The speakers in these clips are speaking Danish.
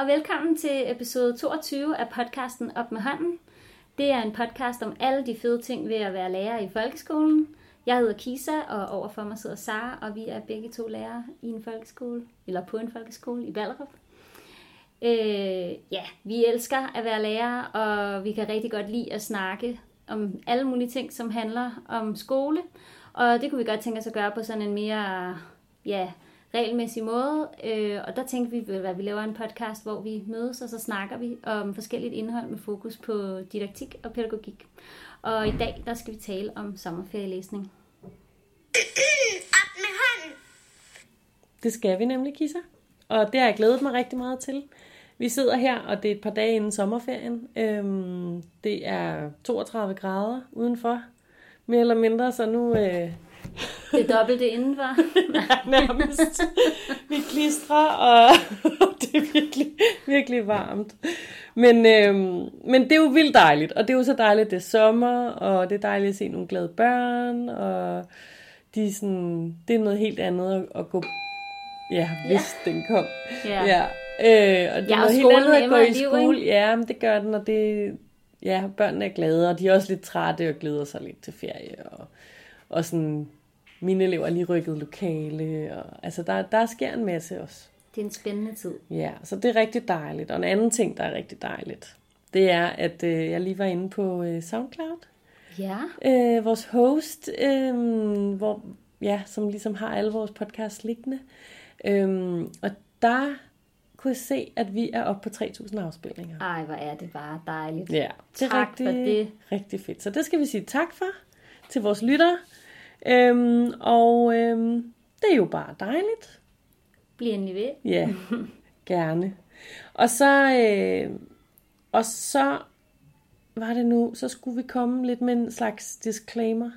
og velkommen til episode 22 af podcasten Op med hånden. Det er en podcast om alle de fede ting ved at være lærer i folkeskolen. Jeg hedder Kisa, og overfor mig sidder Sara, og vi er begge to lærere i en folkeskole, eller på en folkeskole i Ballerup. Øh, ja, vi elsker at være lærere, og vi kan rigtig godt lide at snakke om alle mulige ting, som handler om skole. Og det kunne vi godt tænke os at gøre på sådan en mere ja, regelmæssig måde. Øh, og der tænkte vi, at vi laver en podcast, hvor vi mødes, og så snakker vi om forskelligt indhold med fokus på didaktik og pædagogik. Og i dag, der skal vi tale om sommerferielæsning. Op med hånden! Det skal vi nemlig, Kisa. Og det har jeg glædet mig rigtig meget til. Vi sidder her, og det er et par dage inden sommerferien. Øhm, det er 32 grader udenfor, mere eller mindre, så nu... Øh... Det dobbelte indenfor. ja, nærmest. Vi klistrer, og det er virkelig, virkelig varmt. Men, øhm, men det er jo vildt dejligt, og det er jo så dejligt, det er sommer, og det er dejligt at se nogle glade børn, og de er sådan, det er noget helt andet at, at gå... Ja, hvis ja. den kom. Ja. ja. Øh, og det Ja, er og noget helt andet at gå i skole. Ja, men det gør den, og det... Ja, børnene er glade, og de er også lidt trætte og glæder sig lidt til ferie. Og, og sådan, mine elever er lige rykket lokale. Og, altså, der, der sker en masse også. Det er en spændende tid. Ja, så det er rigtig dejligt. Og en anden ting, der er rigtig dejligt, det er, at øh, jeg lige var inde på øh, SoundCloud. Ja. Øh, vores host, øh, hvor, ja, som ligesom har alle vores podcasts liggende. Øh, og der kunne jeg se, at vi er oppe på 3.000 afspilninger. Ej, hvor er det bare dejligt. Ja, det er Tak rigtig, for det. rigtig fedt. Så det skal vi sige tak for til vores lyttere. Øhm, og øhm, det er jo bare dejligt. Bliv endelig ved. Ja, gerne. Og så, øh, og så var det nu, så skulle vi komme lidt med en slags disclaimer.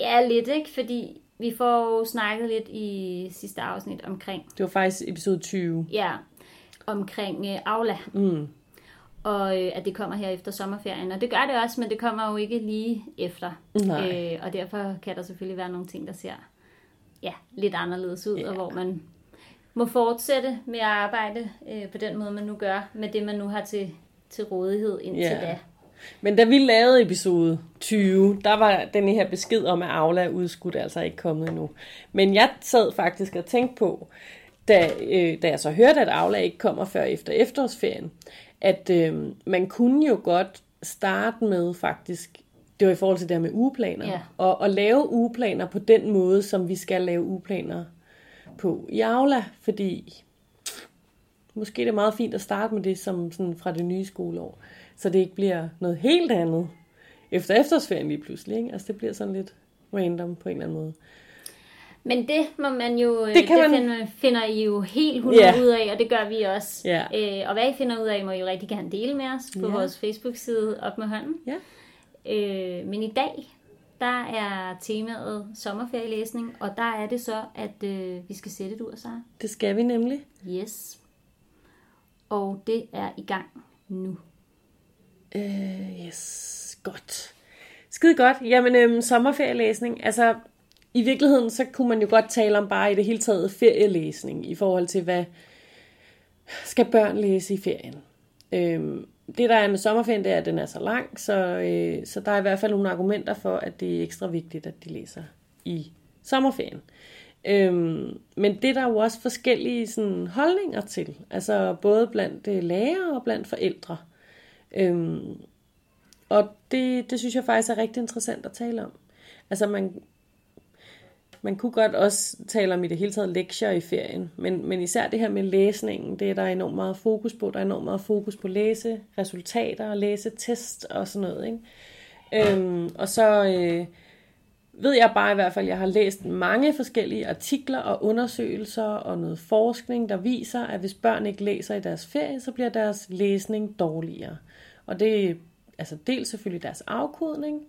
Ja, lidt, ikke? Fordi vi får jo snakket lidt i sidste afsnit omkring, Det var faktisk episode 20. ja, omkring øh, Aula. Mm. Og øh, at det kommer her efter sommerferien. Og det gør det også, men det kommer jo ikke lige efter. Nej. Øh, og derfor kan der selvfølgelig være nogle ting, der ser ja, lidt anderledes ud, Ja. og hvor man må fortsætte med at arbejde øh, på den måde, man nu gør, med det, man nu har til, til rådighed indtil Ja. da. Men da vi lavede episode 20, der var den her besked om, at Aula er udskudt, altså ikke kommet endnu. Men jeg sad faktisk og tænkte på, da, øh, da jeg så hørte, at Aula ikke kommer før efter efterårsferien, at øh, man kunne jo godt starte med faktisk, det var i forhold til det her med ugeplaner, Ja. og, og lave ugeplaner på den måde, som vi skal lave ugeplaner på i Aula, fordi måske er det meget fint at starte med det som sådan fra det nye skoleår, så det ikke bliver noget helt andet efter efterårsferien lige pludselig. Ikke? Altså det bliver sådan lidt random på en eller anden måde. Men det må man jo, øh, Det kan det man- finder, finder I jo helt 100 Ja. ud af, og det gør vi også. Ja. Øh, og hvad I finder ud af, må I jo rigtig gerne dele med os på Ja. vores Facebook-side op med hånden. Ja. Øh, men i dag, der er temaet sommerferielæsning, og der er det så, at øh, vi skal sætte et ur, så. Det skal vi nemlig. Yes. Og det er i gang nu. Øh, yes, godt. Skide godt. Jamen, øhm, sommerferielæsning. Altså, i virkeligheden, så kunne man jo godt tale om bare i det hele taget ferielæsning, i forhold til, hvad skal børn læse i ferien. Øhm, det, der er med sommerferien, det er, at den er så lang, så, øh, så der er i hvert fald nogle argumenter for, at det er ekstra vigtigt, at de læser i sommerferien. Øhm, men det er der jo også forskellige sådan, holdninger til, altså både blandt øh, lærere og blandt forældre. Øhm, og det, det synes jeg faktisk er rigtig interessant at tale om. Altså man, man kunne godt også tale om i det hele taget lektier i ferien, men, men især det her med læsningen, det er der enormt meget fokus på. Der er enormt meget fokus på læse, resultater, læse test og sådan noget. Ikke? Øhm, og så øh, ved jeg bare i hvert fald, at jeg har læst mange forskellige artikler og undersøgelser og noget forskning, der viser, at hvis børn ikke læser i deres ferie, så bliver deres læsning dårligere. Og det er altså dels selvfølgelig deres afkodning,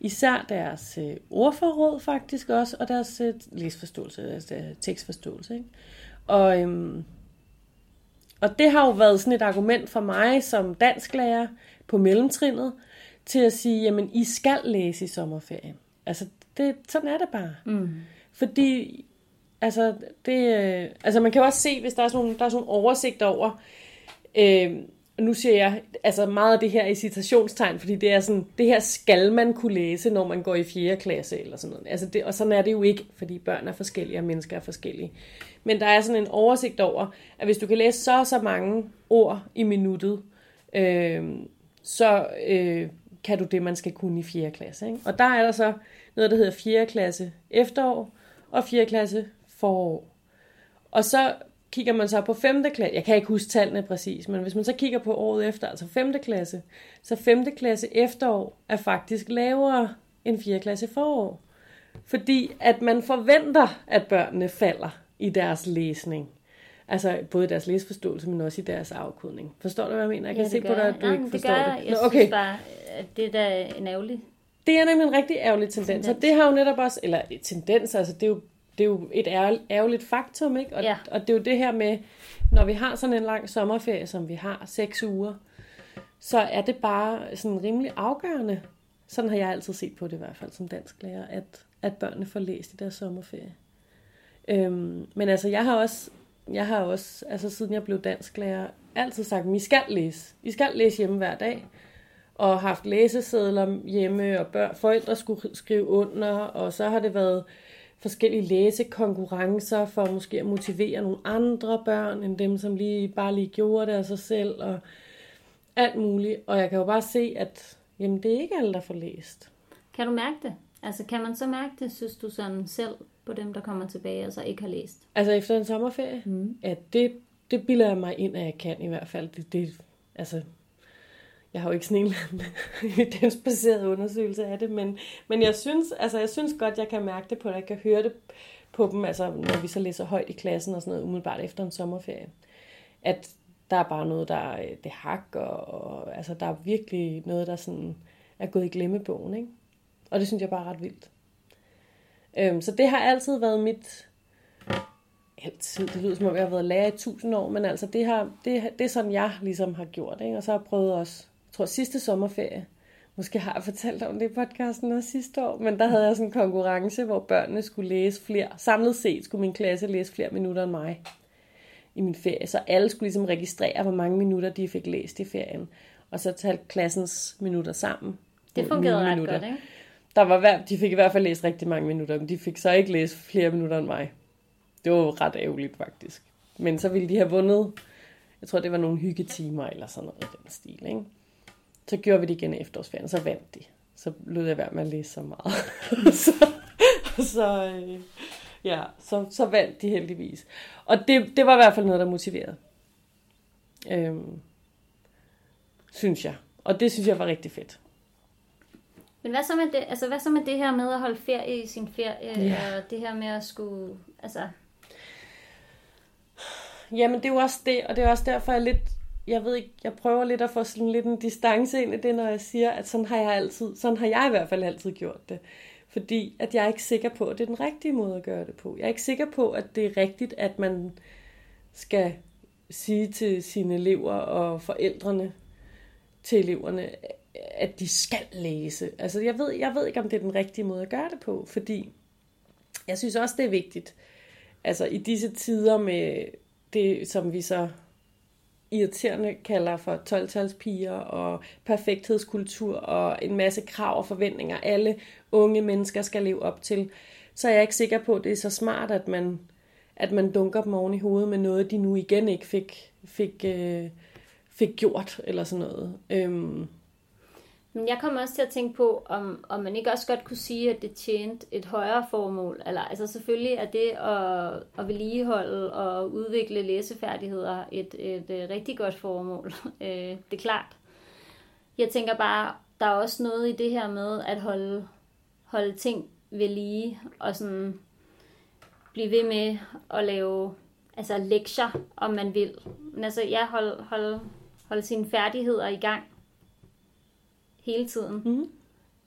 især deres øh, ordforråd faktisk også, og deres øh, læsforståelse, deres øh, tekstforståelse. Ikke? Og, øhm, og det har jo været sådan et argument for mig som dansklærer på mellemtrinnet, til at sige, jamen I skal læse i sommerferien. Altså, det, sådan er det bare. Mm. Fordi, altså, det, øh, altså man kan jo også se, hvis der er sådan nogle, der er sådan nogle oversigter over, Øh, nu siger jeg altså meget af det her i citationstegn, fordi det er sådan, det her skal man kunne læse, når man går i 4. klasse eller sådan noget. Altså det, og sådan er det jo ikke, fordi børn er forskellige og mennesker er forskellige. Men der er sådan en oversigt over, at hvis du kan læse så og så mange ord i minuttet, øh, så øh, kan du det, man skal kunne i 4. klasse. Ikke? Og der er der så noget, der hedder 4. klasse efterår og 4. klasse forår. Og så kigger man så på 5. klasse, jeg kan ikke huske tallene præcis, men hvis man så kigger på året efter, altså 5. klasse, så 5. klasse efterår er faktisk lavere end 4. klasse forår. Fordi at man forventer, at børnene falder i deres læsning. Altså både i deres læsforståelse, men også i deres afkodning. Forstår du, hvad jeg mener? Jeg kan Ja, se på dig, at du Nej, ikke men det forstår gør det. jeg. Nå, synes okay. bare, at det er da en ærgerlig. Det er nemlig en rigtig ærgerlig tendens, og det har jo netop også, eller tendens, altså det er jo, det er jo et ærgerligt, faktum, ikke? Og, Ja. og det er jo det her med, når vi har sådan en lang sommerferie, som vi har, seks uger, så er det bare sådan rimelig afgørende, sådan har jeg altid set på det i hvert fald som dansk lærer, at, at børnene får læst i deres sommerferie. Øhm, men altså, jeg har også, jeg har også, altså siden jeg blev dansklærer, altid sagt, at I skal læse. I skal læse hjemme hver dag og haft læsesedler hjemme, og bør, forældre skulle skrive under, og så har det været forskellige læsekonkurrencer for måske at motivere nogle andre børn, end dem, som lige bare lige gjorde det af sig selv, og alt muligt. Og jeg kan jo bare se, at jamen, det er ikke alle, der får læst. Kan du mærke det? Altså, kan man så mærke det, synes du sådan selv, på dem, der kommer tilbage og så ikke har læst? Altså efter en sommerferie, mm. at det, det bilder jeg mig ind, at jeg kan i hvert fald. Det, det, altså, jeg har jo ikke sådan en eller anden evidensbaseret undersøgelse af det, men, men jeg, synes, altså, jeg synes godt, jeg kan mærke det på dig, Jeg kan høre det på dem, altså, når vi så læser højt i klassen og sådan noget, umiddelbart efter en sommerferie. At der er bare noget, der det det og, og altså, der er virkelig noget, der sådan er gået i glemmebogen. Ikke? Og det synes jeg bare er ret vildt. Øhm, så det har altid været mit... Altid, det lyder som om jeg har været lærer i tusind år, men altså det, har, det, det er sådan, jeg ligesom har gjort. Ikke? Og så har jeg prøvet også, jeg tror sidste sommerferie, måske har jeg fortalt om det i podcasten også sidste år, men der havde jeg sådan en konkurrence, hvor børnene skulle læse flere. Samlet set skulle min klasse læse flere minutter end mig i min ferie. Så alle skulle ligesom registrere, hvor mange minutter de fik læst i ferien. Og så tage klassens minutter sammen. Det fungerede ret minutter. godt, ikke? Der var hver, de fik i hvert fald læst rigtig mange minutter, men de fik så ikke læst flere minutter end mig. Det var ret ærgerligt faktisk. Men så ville de have vundet, jeg tror det var nogle hyggetimer eller sådan noget i den stil. Ikke? Så gjorde vi det igen i efterårsferien, så vandt de. Så lød jeg være med at læse så meget. så, så, øh, ja, så, så vandt de heldigvis. Og det, det var i hvert fald noget, der motiverede. Øhm, synes jeg. Og det synes jeg var rigtig fedt. Men hvad så, med det, altså, hvad så med det her med at holde ferie i sin ferie, Ja. og det her med at skulle, altså, Jamen, det er jo også det, og det er også derfor, jeg lidt, jeg ved ikke, jeg prøver lidt at få sådan lidt en distance ind i det, når jeg siger, at sådan har jeg altid, sådan har jeg i hvert fald altid gjort det. Fordi at jeg er ikke sikker på, at det er den rigtige måde at gøre det på. Jeg er ikke sikker på, at det er rigtigt, at man skal sige til sine elever og forældrene til eleverne, at de skal læse. Altså, jeg ved, jeg ved ikke, om det er den rigtige måde at gøre det på, fordi jeg synes også, det er vigtigt, altså i disse tider med det, som vi så irriterende kalder for 12-talspiger og perfekthedskultur og en masse krav og forventninger, alle unge mennesker skal leve op til, så er jeg ikke sikker på, at det er så smart, at man, at man dunker dem oven i hovedet med noget, de nu igen ikke fik, fik, øh, fik gjort, eller sådan noget. Øhm, men jeg kommer også til at tænke på, om, om man ikke også godt kunne sige, at det tjente et højere formål. Eller, altså selvfølgelig er det at, at vedligeholde og udvikle læsefærdigheder et, et, et rigtig godt formål. Øh, det er klart. Jeg tænker bare, der er også noget i det her med at holde, holde ting ved lige og sådan blive ved med at lave altså lektier, om man vil. Men altså, jeg holde, holde, holde sine færdigheder i gang hele tiden. Mhm.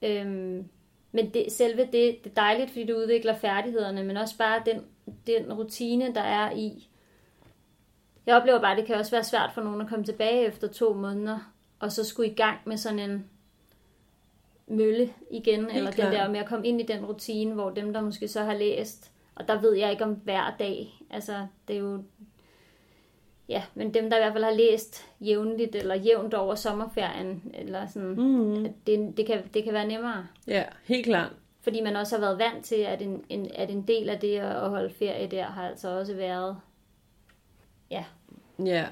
Øhm, men det, selve det, det er dejligt, fordi du udvikler færdighederne, men også bare den, den rutine, der er i. Jeg oplever bare, at det kan også være svært for nogen at komme tilbage efter to måneder, og så skulle i gang med sådan en mølle igen, Helt eller klart. det der med at komme ind i den rutine, hvor dem, der måske så har læst, og der ved jeg ikke om hver dag, altså det er jo, ja, men dem, der i hvert fald har læst jævnligt eller jævnt over sommerferien, eller sådan, Mm. det, det, kan, det kan være nemmere. Ja, helt klart. Fordi man også har været vant til, at en, en, at en del af det at holde ferie der har altså også været, ja. Ja.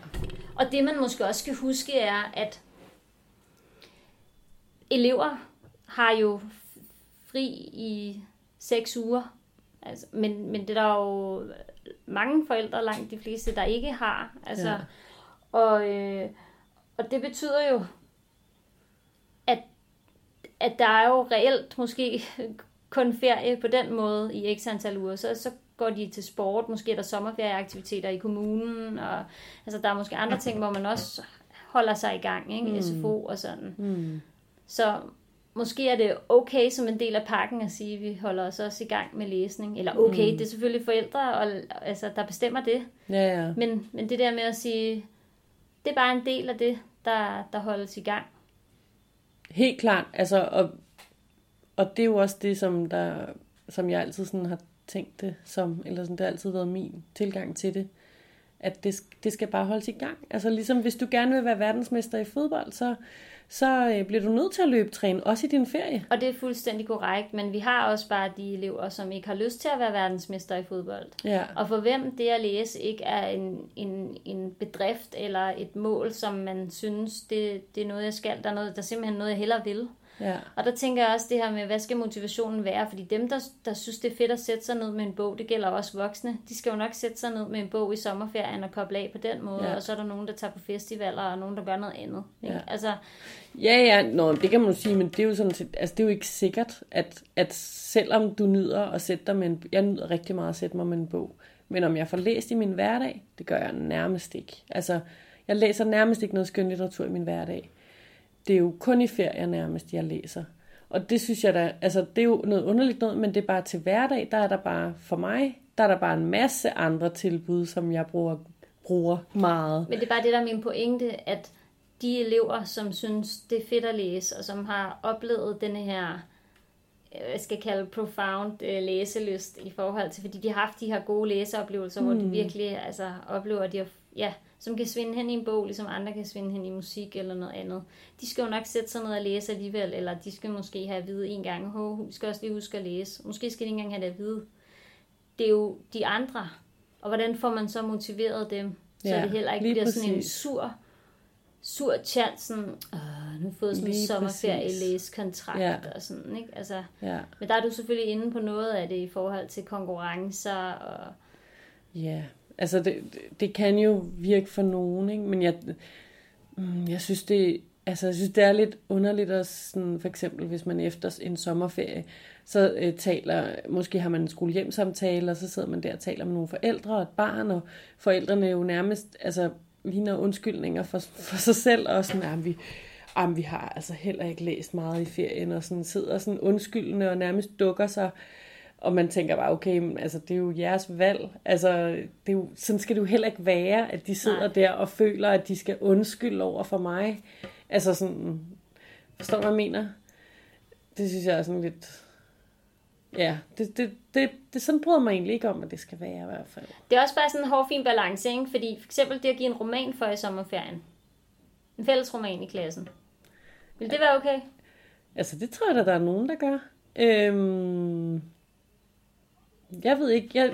Og det man måske også skal huske er, at elever har jo fri i seks uger. Altså, men, men det er der jo mange forældre, langt de fleste, der ikke har. Altså, Ja. og, øh, og det betyder jo, at, at der er jo reelt måske kun ferie på den måde i x antal uger. Så, så går de til sport, måske er der sommerferieaktiviteter i kommunen, og altså, der er måske andre ting, hvor man også holder sig i gang, ikke? Mm. SFO og sådan. Mm. Så måske er det okay som en del af pakken at sige, at vi holder os også i gang med læsning. Eller okay, mm. det er selvfølgelig forældre, og, altså, der bestemmer det. Ja, ja. Men, men det der med at sige, det er bare en del af det, der, der holdes i gang. Helt klart. Altså, og, og det er jo også det, som, der, som jeg altid sådan har tænkt det som, eller sådan, det har altid været min tilgang til det, at det, det skal bare holdes i gang. Altså ligesom hvis du gerne vil være verdensmester i fodbold, så, så øh, bliver du nødt til at løbe træne, også i din ferie. Og det er fuldstændig korrekt, men vi har også bare de elever, som ikke har lyst til at være verdensmester i fodbold. Ja, Og for hvem det at læse ikke er en, en, en bedrift eller et mål, som man synes, det, det er noget, jeg skal. Der er, noget, der er simpelthen noget, jeg hellere vil. Ja, Og der tænker jeg også det her med, hvad skal motivationen være? Fordi dem, der, der synes, det er fedt at sætte sig ned med en bog, det gælder også voksne. De skal jo nok sætte sig ned med en bog i sommerferien og koble af på den måde. Ja. Og så er der nogen, der tager på festivaler, og nogen, der gør noget andet. Ikke? Ja. Altså, ja, ja nå, det kan man jo sige, men det er jo sådan set, altså det er jo ikke sikkert, at, at selvom du nyder at sætte dig med en, jeg nyder rigtig meget at sætte mig med en bog, men om jeg får læst i min hverdag, det gør jeg nærmest ikke. Altså, jeg læser nærmest ikke noget skønlitteratur i min hverdag. Det er jo kun i ferier nærmest, jeg læser. Og det synes jeg da, altså det er jo noget underligt noget, men det er bare til hverdag, der er der bare, for mig, der er der bare en masse andre tilbud, som jeg bruger, bruger meget. Men det er bare det, der er min pointe, at de elever, som synes, det er fedt at læse, og som har oplevet denne her, øh, jeg skal kalde profound øh, læselyst i forhold til, fordi de har haft de her gode læseoplevelser, mm. hvor de virkelig altså, oplever, at de har, ja, som kan svinde hen i en bog, ligesom andre kan svinde hen i musik eller noget andet. De skal jo nok sætte sig ned og læse alligevel, eller de skal måske have at vide en gang, Hov, vi skal også lige huske at læse. Måske skal de ikke engang have det at vide. Det er jo de andre, og hvordan får man så motiveret dem, så Ja, det heller ikke bliver sådan en præcis. sur, sur sådan, Åh, nu har fået sådan en Lige sommerferielæskontrakt Ja. og sådan, ikke? Altså, Ja, men der er du selvfølgelig inde på noget af det i forhold til konkurrencer og ja. Altså det, det, det kan jo virke for nogen, ikke? men jeg, mm, jeg synes det, altså jeg synes det er lidt underligt at sådan, for eksempel hvis man efter en sommerferie, så øh, taler, måske har man en skolehjemsamtale, og så sidder man der og taler med nogle forældre og et barn, og forældrene jo nærmest, altså ligner undskyldninger for, for sig selv, og sådan, at vi, jamen, vi har altså heller ikke læst meget i ferien, og sådan sidder sådan undskyldende og nærmest dukker sig, og man tænker bare, okay, men, altså, det er jo jeres valg. Altså, det er jo, sådan skal det jo heller ikke være, at de sidder Nej. Der og føler, at de skal undskylde over for mig. Altså sådan, forstår du, hvad jeg mener? Det synes jeg er sådan lidt... Ja, det, det, det, det sådan bryder mig egentlig ikke om, at det skal være i hvert fald. Det er også bare sådan en hård, fin balance, ikke? Fordi for eksempel det at give en roman for i sommerferien. En fælles roman i klassen. Vil det være okay? Altså, det tror jeg da, der er nogen, der gør. Øhm, jeg ved ikke, jeg,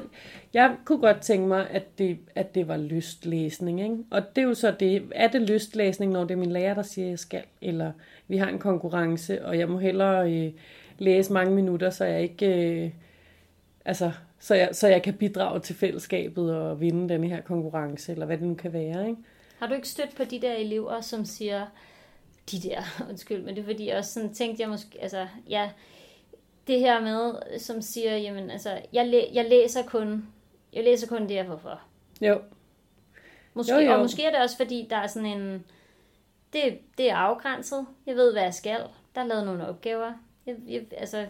jeg kunne godt tænke mig, at det, at det var lystlæsning. Ikke? Og det er jo så det, er det lystlæsning, når det er min lærer, der siger, at jeg skal, eller vi har en konkurrence, og jeg må hellere øh, læse mange minutter, så jeg ikke, øh, altså, så jeg, så jeg kan bidrage til fællesskabet og vinde den her konkurrence, eller hvad det nu kan være. Ikke? Har du ikke stødt på de der elever, som siger, de der, undskyld, men det er fordi, jeg også sådan tænkte jeg måske, altså, ja, det her med, som siger, jamen, altså, jeg, læ- jeg læser kun, jeg læser kun det, jeg får for. Jo, Måske, Jo, jo. Og måske er det også, fordi der er sådan en, det, det er afgrænset, jeg ved, hvad jeg skal, der er lavet nogle opgaver, jeg, jeg, altså,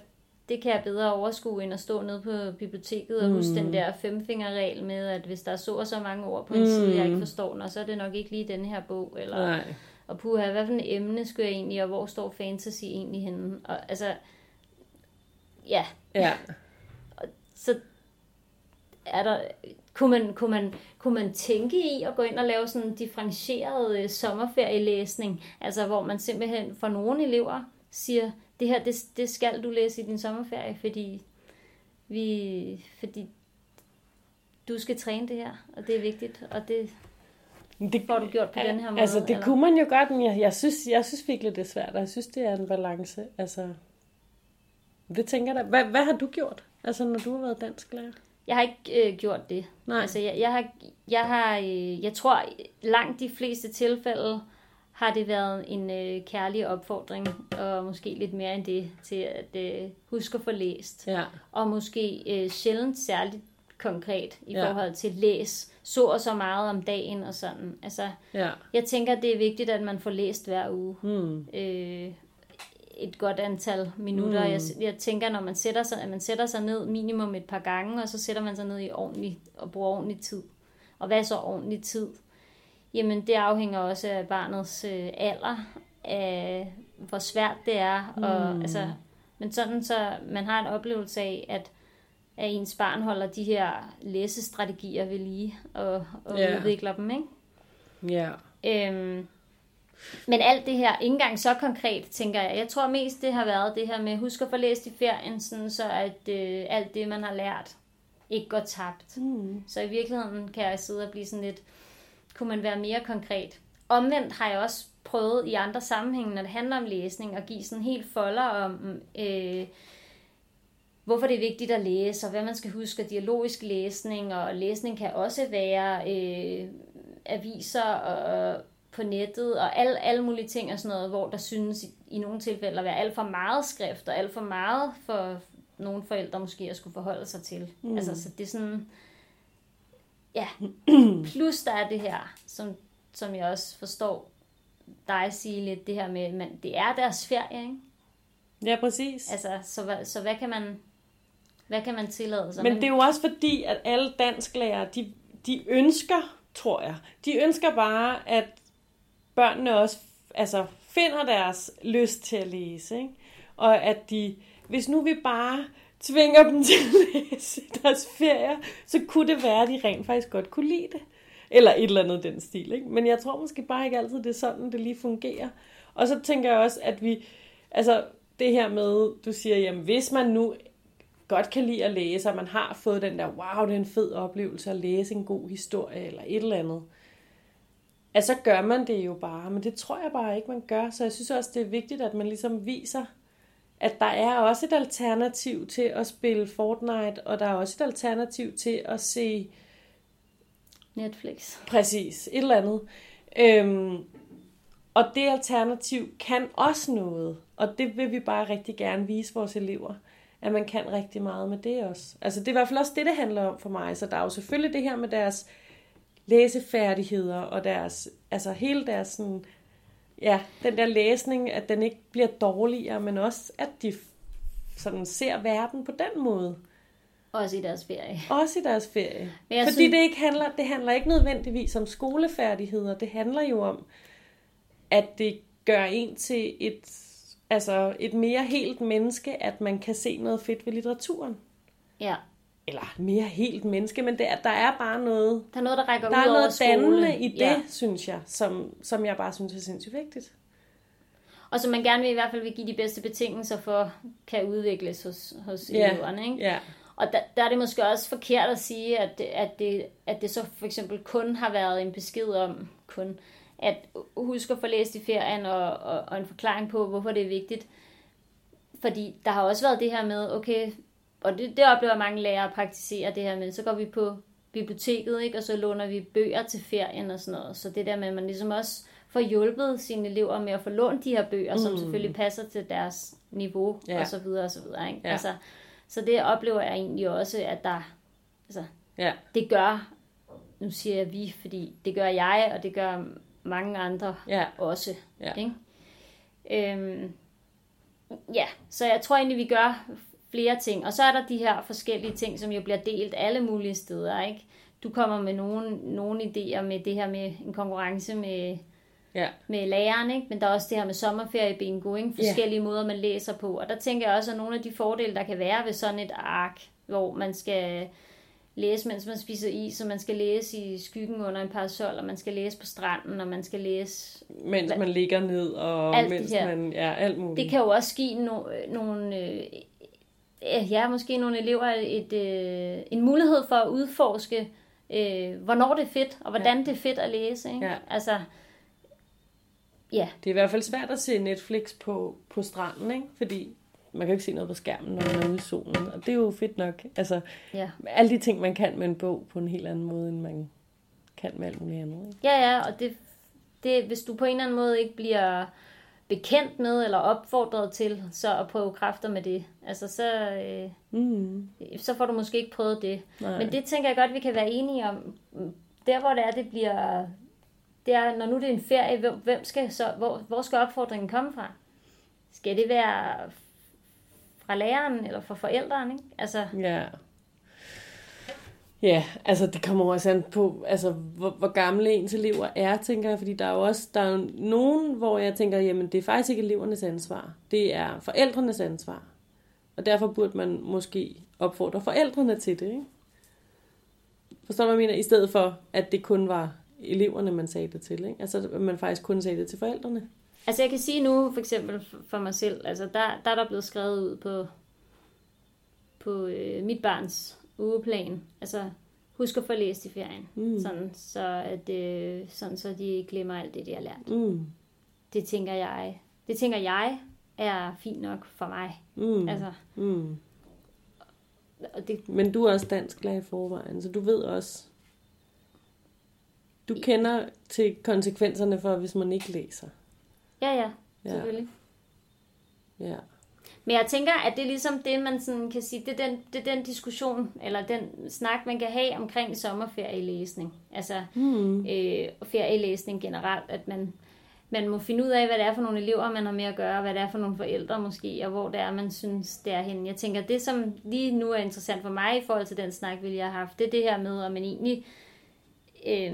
det kan jeg bedre overskue, end at stå nede på biblioteket og huske den der femfingerregel med, at hvis der er så og så mange ord på en mm. side, jeg ikke forstår den, og så er det nok ikke lige den her bog, eller... nej. Og puha, hvad for en emne skulle jeg egentlig, og hvor står fantasy egentlig henne? Og altså, ja, Ja, så er der, Kunne man, kunne, man, kunne man tænke i at gå ind og lave sådan en differentieret øh, sommerferielæsning, altså hvor man simpelthen for nogle elever siger, det her, det, det skal du læse i din sommerferie, fordi, vi, fordi du skal træne det her, og det er vigtigt, og det Det får du gjort på den her måde. Altså, det eller? kunne man jo godt, men jeg, jeg, synes, jeg synes virkelig, det er svært, og jeg synes, det er en balance. Altså, det tænker jeg da. Hvad, hvad har du gjort, altså, når du har været dansk lærer? Jeg har ikke øh, gjort det. Nej. Altså, jeg, jeg, har, jeg, har, øh, jeg tror, langt de fleste tilfælde har det været en øh, kærlig opfordring, og måske lidt mere end det, til at øh, huske at få læst. Ja. Og måske øh, sjældent særligt konkret i Ja. forhold til læs, så og så meget om dagen og sådan. Altså, Ja. jeg tænker, det er vigtigt, at man får læst hver uge. Hmm. øh, et godt antal minutter. Mm. Jeg, jeg tænker, når man sætter sig, at man sætter sig ned minimum et par gange, og så sætter man sig ned i ordentlig, og bruger ordentlig tid. Og hvad er så ordentlig tid? Jamen, det afhænger også af barnets øh, alder, af hvor svært det er. Og, altså, men sådan, så man har en oplevelse af, at, at ens barn holder de her læsestrategier ved lige, og, og Ja. udvikler dem, ikke? Ja. Øhm, men alt det her, ikke engang så konkret, tænker jeg. Jeg tror mest, det har været det her med, husk at få læst i ferien, sådan så at øh, alt det, man har lært, ikke går tabt. Mm. Så i virkeligheden kan jeg sidde og blive sådan lidt, kunne man være mere konkret? Omvendt har jeg også prøvet i andre sammenhænge, når det handler om læsning, at give sådan helt folder om, øh, hvorfor det er vigtigt at læse, og hvad man skal huske af dialogisk læsning, og læsning kan også være øh, aviser og på nettet, og alle, alle mulige ting og sådan noget, hvor der synes i, i nogle tilfælde at være alt for meget skrift, og alt for meget for nogle forældre måske at skulle forholde sig til. Mm. Altså, så det er sådan, ja, plus der er det her, som, som jeg også forstår dig sige lidt, det her med, men det er deres ferie, ikke? Ja, præcis. Altså, så, så hvad kan man, hvad kan man tillade sig? Men det er jo også fordi, at alle dansklærere, de, de ønsker, tror jeg, de ønsker bare, at børnene også altså, finder deres lyst til at læse. Ikke? Og at de, hvis nu vi bare tvinger dem til at læse deres ferier, så kunne det være, at de rent faktisk godt kunne lide det. Eller et eller andet den stil. Ikke? Men jeg tror måske bare ikke altid, det er sådan, det lige fungerer. Og så tænker jeg også, at vi, altså det her med, du siger, jamen hvis man nu godt kan lide at læse, og man har fået den der, wow, det er en fed oplevelse at læse en god historie, eller et eller andet, at så gør man det jo bare, men det tror jeg bare ikke, man gør. Så jeg synes også, det er vigtigt, at man ligesom viser, at der er også et alternativ til at spille Fortnite, og der er også et alternativ til at se Netflix. præcis et eller andet. Øhm, og det alternativ kan også noget, og det vil vi bare rigtig gerne vise vores elever, at man kan rigtig meget med det også. Altså det er i hvert fald også det, det handler om for mig. Så der er jo selvfølgelig det her med deres læsefærdigheder og deres, altså hele deres sådan, ja, den der læsning, at den ikke bliver dårligere, men også at de sådan ser verden på den måde. Også i deres ferie. Også i deres ferie. Men Fordi synes- det ikke handler, det handler ikke nødvendigvis om skolefærdigheder. Det handler jo om, at det gør en til et, altså et mere helt menneske, at man kan se noget fedt ved litteraturen. Ja. Eller mere helt menneske, men det er, der er bare noget, Der er noget, der rækker der ud er over noget skole. dannende i det, Ja. synes jeg, som, som jeg bare synes er sindssygt vigtigt. Og som man gerne vil i hvert fald vil give de bedste betingelser for, kan udvikles hos, hos Ja. eleverne. Ikke? Ja, Og der, der er det måske også forkert at sige, at det, at, det, at det så for eksempel kun har været en besked om, kun, at husk at få læst i ferien, og, og, og en forklaring på, hvorfor det er vigtigt. Fordi der har også været det her med, okay, og det, det oplever mange lærere at praktisere det her med, så går vi på biblioteket, ikke, og så låner vi bøger til ferien og sådan noget. Så det der med, at man ligesom også får hjulpet sine elever med at få lånt de her bøger, mm. som selvfølgelig passer til deres niveau, Ja. og så videre og så videre. Ikke? Ja. Altså, så det oplever jeg egentlig også, at der, altså, ja, det gør, nu siger jeg vi, fordi det gør jeg, og det gør mange andre ja, også. Ja. Ikke? Øhm, ja, så jeg tror egentlig, vi gør flere ting. Og så er der de her forskellige ting, som jo bliver delt alle mulige steder. Ikke? Du kommer med nogle, nogle idéer med det her med en konkurrence med, ja, med læreren, ikke? men der er også det her med sommerferie bingo, ikke? forskellige måder, man læser på. Og der tænker jeg også, at nogle af de fordele, der kan være ved sådan et ark, hvor man skal læse, mens man spiser is, og man skal læse i skyggen under en parasol, og man skal læse på stranden, og man skal læse... Mens man ligger ned, og Alt det mens her. man... Ja, alt muligt. Det kan jo også give no, nogle... Øh, ja, måske nogle elever et, øh, en mulighed for at udforske, øh, hvornår det er fedt, og hvordan ja. det er fedt at læse. Ikke? Ja. Altså, ja, Det er i hvert fald svært at se Netflix på, på stranden, ikke? Fordi man kan ikke se noget på skærmen, når man er ude i solen. Og det er jo fedt nok. Altså, ja. alle de ting, man kan med en bog på en helt anden måde, end man kan med alt muligt andet. Ikke? Ja, ja, og det, det, hvis du på en eller anden måde ikke bliver bekendt med eller opfordret til så at prøve kræfter med det, altså så, øh, Mm. så får du måske ikke prøvet det. Nej. Men det tænker jeg godt, vi kan være enige om. Der hvor det er, det bliver, det er, når nu det er en ferie, hvem- hvem skal så, hvor, hvor skal opfordringen komme fra? Skal det være fra læreren eller fra forældrene? Ikke? Altså, Ja. Ja, altså det kommer også an på, altså hvor, hvor gamle ens elever er, tænker jeg, fordi der er jo også, der er jo nogen, hvor jeg tænker, jamen det er faktisk ikke elevernes ansvar, det er forældrenes ansvar. Og derfor burde man måske opfordre forældrene til det, ikke? Forstår du, hvad jeg mener? I stedet for, at det kun var eleverne, man sagde det til, ikke? Altså, at man faktisk kun sagde det til forældrene. Altså jeg kan sige nu, for eksempel for mig selv, altså der, der er der blevet skrevet ud på, på øh, mit barns ugeplan. Altså husk at få læst i ferien, mm. sådan, så at, øh, sådan så de ikke glemmer alt det, de har lært. Mm. Det tænker jeg, det tænker jeg er fint nok for mig. Mm. Altså, Mm. og det, Men du er også dansk lærer i forvejen, så du ved også... Du kender til konsekvenserne for, hvis man ikke læser. ja, ja, Ja. selvfølgelig. Ja. Men jeg tænker, at det er ligesom det, man sådan kan sige, det er, den, det er den diskussion, eller den snak, man kan have omkring sommerferielæsning. Altså hmm. øh, ferielæsning generelt, at man, man må finde ud af, hvad det er for nogle elever, man har med at gøre, hvad det er for nogle forældre måske, og hvor det er, man synes, det er henne. Jeg tænker, det som lige nu er interessant for mig i forhold til den snak, vi lige har haft, det er det her med, at man egentlig øh,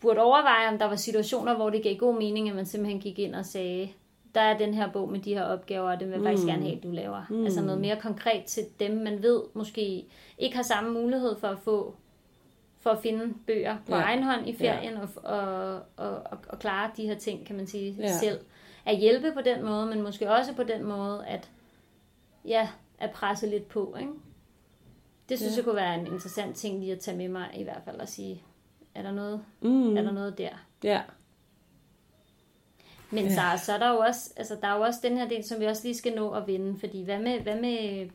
burde overveje, om der var situationer, hvor det gav god mening, at man simpelthen gik ind og sagde, der er den her bog med de her opgaver, og det vil jeg faktisk gerne have, at du laver. Mm. Altså noget mere konkret til dem, man ved måske ikke har samme mulighed for at få for at finde bøger på Ja. ja. egen hånd i ferien og, og, og, og, og klare de her ting, kan man sige, Ja. ja. selv. At hjælpe på den måde, men måske også på den måde, at ja, at presse lidt på, ikke? Det synes Ja. ja. jeg kunne være en interessant ting lige at tage med mig i hvert fald og sige, er der noget, Mm. mm. er der noget der? Ja. Men Ja. ja. så, så er der jo også, altså der er jo også den her del, som vi også lige skal nå at vinde, fordi hvad med, hvad med,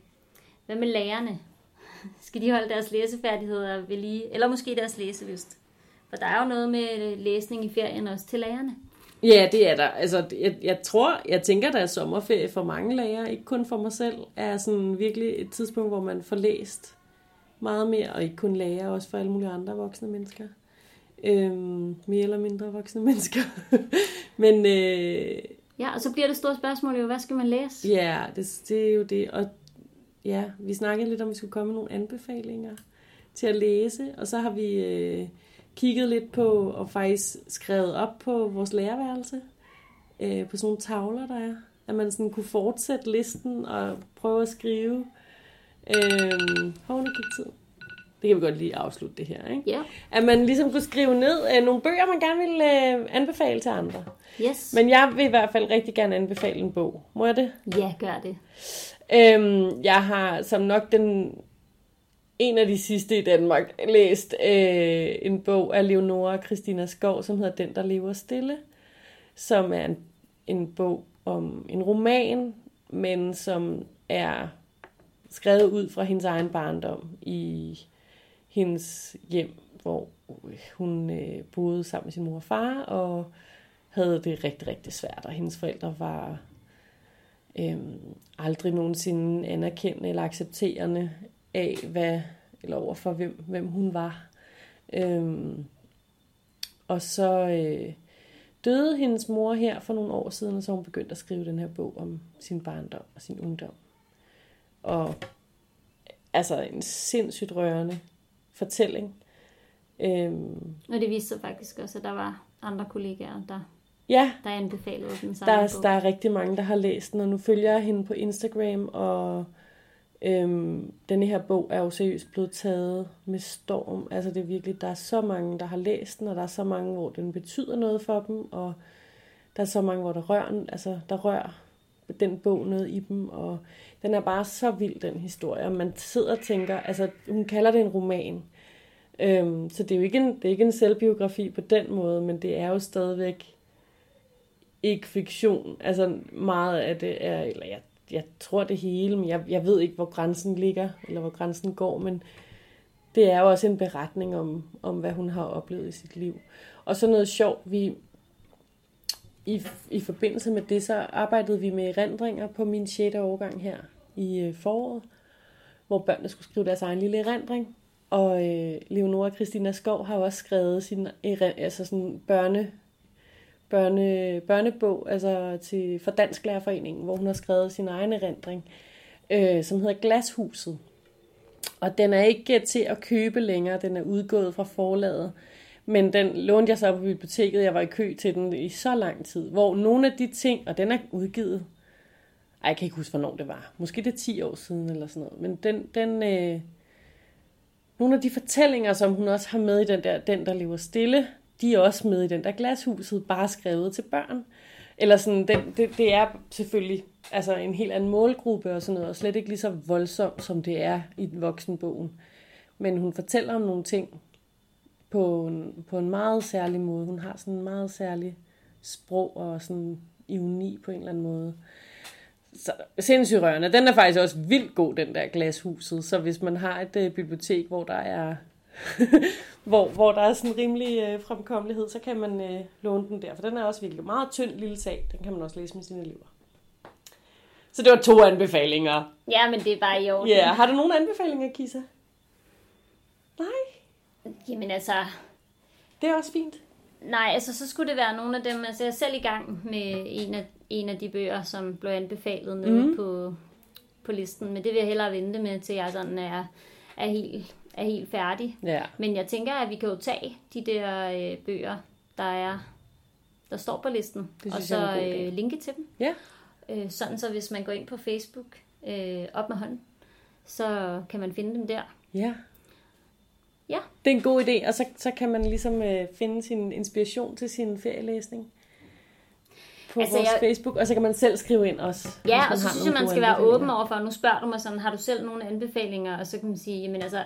hvad med lærerne? Skal de holde deres læsefærdigheder ved lige, eller måske deres læselyst? For der er jo noget med læsning i ferien også til lærerne. Ja, det er der. Altså, jeg, jeg tror, jeg tænker, der er sommerferie for mange lærere, ikke kun for mig selv, er sådan virkelig et tidspunkt, hvor man får læst meget mere, og ikke kun lærer, også for alle mulige andre voksne mennesker. Øhm, mere eller mindre voksne mennesker. Men øh, Ja, og så bliver det store spørgsmål jo, hvad skal man læse? ja, det, det er jo det. Og ja, vi snakkede lidt om, at vi skulle komme med nogle anbefalinger til at læse, og så har vi øh, kigget lidt på, og faktisk skrevet op på vores lærerværelse, øh, på sådan nogle tavler, der er, at man sådan kunne fortsætte listen og prøve at skrive. Øh, hov, nu gik tiden. Det kan vi godt lige afslutte det her, ikke? Ja, At man ligesom kunne skrive ned øh, nogle bøger, man gerne ville øh, anbefale til andre. yes. Men jeg vil i hvert fald rigtig gerne anbefale en bog. Må jeg det? Ja, gør det. Øhm, jeg har som nok den en af de sidste i Danmark læst øh, en bog af Leonora Christina Skov, som hedder Den, der lever stille, som er en, en bog om en roman, men som er skrevet ud fra hendes egen barndom i hendes hjem, hvor øh, hun øh, boede sammen med sin mor og far, og havde det rigtig, rigtig svært, og hendes forældre var øh, aldrig nogensinde anerkendende eller accepterende af, hvad, eller over for hvem, hvem hun var. Øh, og så øh, døde hendes mor her for nogle år siden, og så hun begyndte at skrive den her bog om sin barndom og sin ungdom. Og altså en sindssygt rørende fortælling. Øhm, Og det viste sig faktisk også, at der var andre kollegaer, der, ja, der anbefalede den samme Der er, bog. der er rigtig mange, der har læst den, og nu følger jeg hende på Instagram, og Øhm, denne her bog er jo seriøst blevet taget med storm. Altså det er virkelig, der er så mange, der har læst den, og der er så mange, hvor den betyder noget for dem, og der er så mange, hvor der rører, altså der rører den bog noget i dem, og den er bare så vild, den historie, og man sidder og tænker, altså hun kalder det en roman, øhm, så det er jo ikke en, det er ikke en selvbiografi på den måde, men det er jo stadigvæk ikke fiktion, altså meget af det er, eller jeg, jeg tror det hele, men jeg, jeg ved ikke, hvor grænsen ligger, eller hvor grænsen går, men det er jo også en beretning om, om hvad hun har oplevet i sit liv. Og så noget sjovt, vi, i, i forbindelse med det, så arbejdede vi med erindringer på min 6. årgang her i øh, foråret, hvor børnene skulle skrive deres egen lille erindring. Og øh, Leonora Christina Skov har også skrevet sin altså sådan børne, børne, børnebog altså til, for Dansk Lærerforeningen, hvor hun har skrevet sin egen erindring, øh, som hedder Glashuset. Og den er ikke til at købe længere, den er udgået fra forlaget. Men den lånte jeg så på biblioteket, jeg var i kø til den i så lang tid, hvor nogle af de ting, og den er udgivet, ej, jeg kan ikke huske, hvornår det var. Måske det er 10 år siden eller sådan noget. Men den, den øh, nogle af de fortællinger, som hun også har med i den der, den der lever stille, de er også med i den der glashuset, bare skrevet til børn. Eller sådan, den, det, det er selvfølgelig altså en helt anden målgruppe og sådan noget, og slet ikke lige så voldsomt, som det er i voksenbogen. Men hun fortæller om nogle ting, på en, på en meget særlig måde. Hun har sådan en meget særlig sprog og sådan ironi på en eller anden måde. Så sindssygt rørende. Den er faktisk også vildt god, den der glashuset. Så hvis man har et øh, bibliotek, hvor der er hvor, hvor der er sådan rimelig øh, fremkommelighed, så kan man øh, låne den der. For den er også virkelig meget tynd lille sag. Den kan man også læse med sine elever. Så det var to anbefalinger. Ja, men det er bare i orden. Ja, yeah. har du nogle anbefalinger, Kisa? Nej. Jamen altså... Det er også fint. Nej, altså så skulle det være nogle af dem, altså jeg er selv i gang med en af, en af de bøger, som blev anbefalet nede mm. på, på listen, men det vil jeg hellere vente med, til jeg sådan er, er, helt, er helt færdig. Ja. Men jeg tænker, at vi kan jo tage de der øh, bøger, der er der står på listen, og så øh, linke til dem. Ja. Øh, sådan så hvis man går ind på Facebook øh, op med hånden, så kan man finde dem der. Ja. Ja. Det er en god idé, og så, så kan man ligesom øh, finde sin inspiration til sin ferielæsning på altså, vores jeg... Facebook, og så kan man selv skrive ind også. Ja, og så synes jeg, man skal være åben over for, nu spørger du mig sådan, har du selv nogle anbefalinger, og så kan man sige, jamen altså,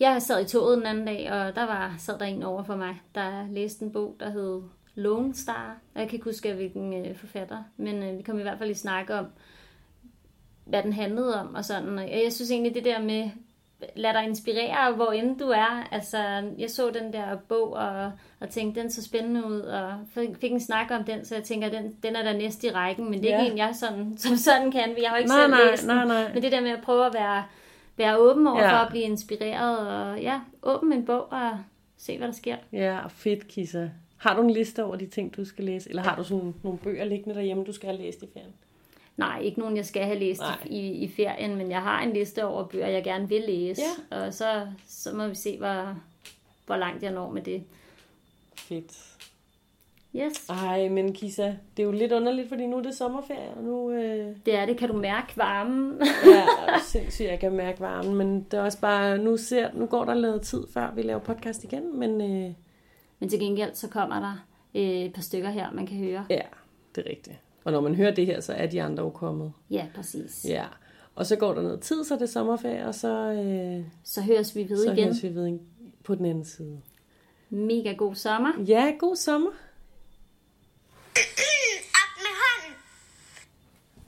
jeg sad i toget den anden dag, og der var, sad der en over for mig, der læste en bog, der hed Lone Star. Jeg kan ikke huske, hvilken øh, forfatter, men øh, vi kom i hvert fald i snak om, hvad den handlede om, og sådan. Og jeg synes egentlig, det der med, lad dig inspirere, hvor end du er. Altså, jeg så den der bog og, og tænkte, den så spændende ud, og fik en snak om den, så jeg tænker, den, den er der næste i rækken, men det er ja. ikke en, jeg sådan, som sådan kan. Jeg har ikke nej, selv nej, læst nej, nej. Men det der med at prøve at være, være åben over ja. for at blive inspireret, og ja, åben en bog og se, hvad der sker. Ja, fedt, Kissa. Har du en liste over de ting, du skal læse? Eller har du sådan nogle bøger liggende derhjemme, du skal have læst i ferien? Nej, ikke nogen, jeg skal have læst i, i ferien, men jeg har en liste over bøger, jeg gerne vil læse. Ja. Og så, så må vi se, hvor, hvor langt jeg når med det. Fedt. Yes. Ej, men Kisa, det er jo lidt underligt, fordi nu er det sommerferie, og nu... Øh... Det er det. Kan du mærke varmen? ja, sindssygt, jeg kan mærke varmen, men det er også bare, nu, ser, nu går der lidt tid, før vi laver podcast igen, men... Øh... Men til gengæld, så kommer der øh, et par stykker her, man kan høre. Ja, det er rigtigt. Og når man hører det her, så er de andre jo kommet. Ja, præcis. Ja. Og så går der noget tid, så det sommerferie, og så... Øh, så høres vi ved så igen. Så høres vi ved på den anden side. Mega god sommer. Ja, god sommer.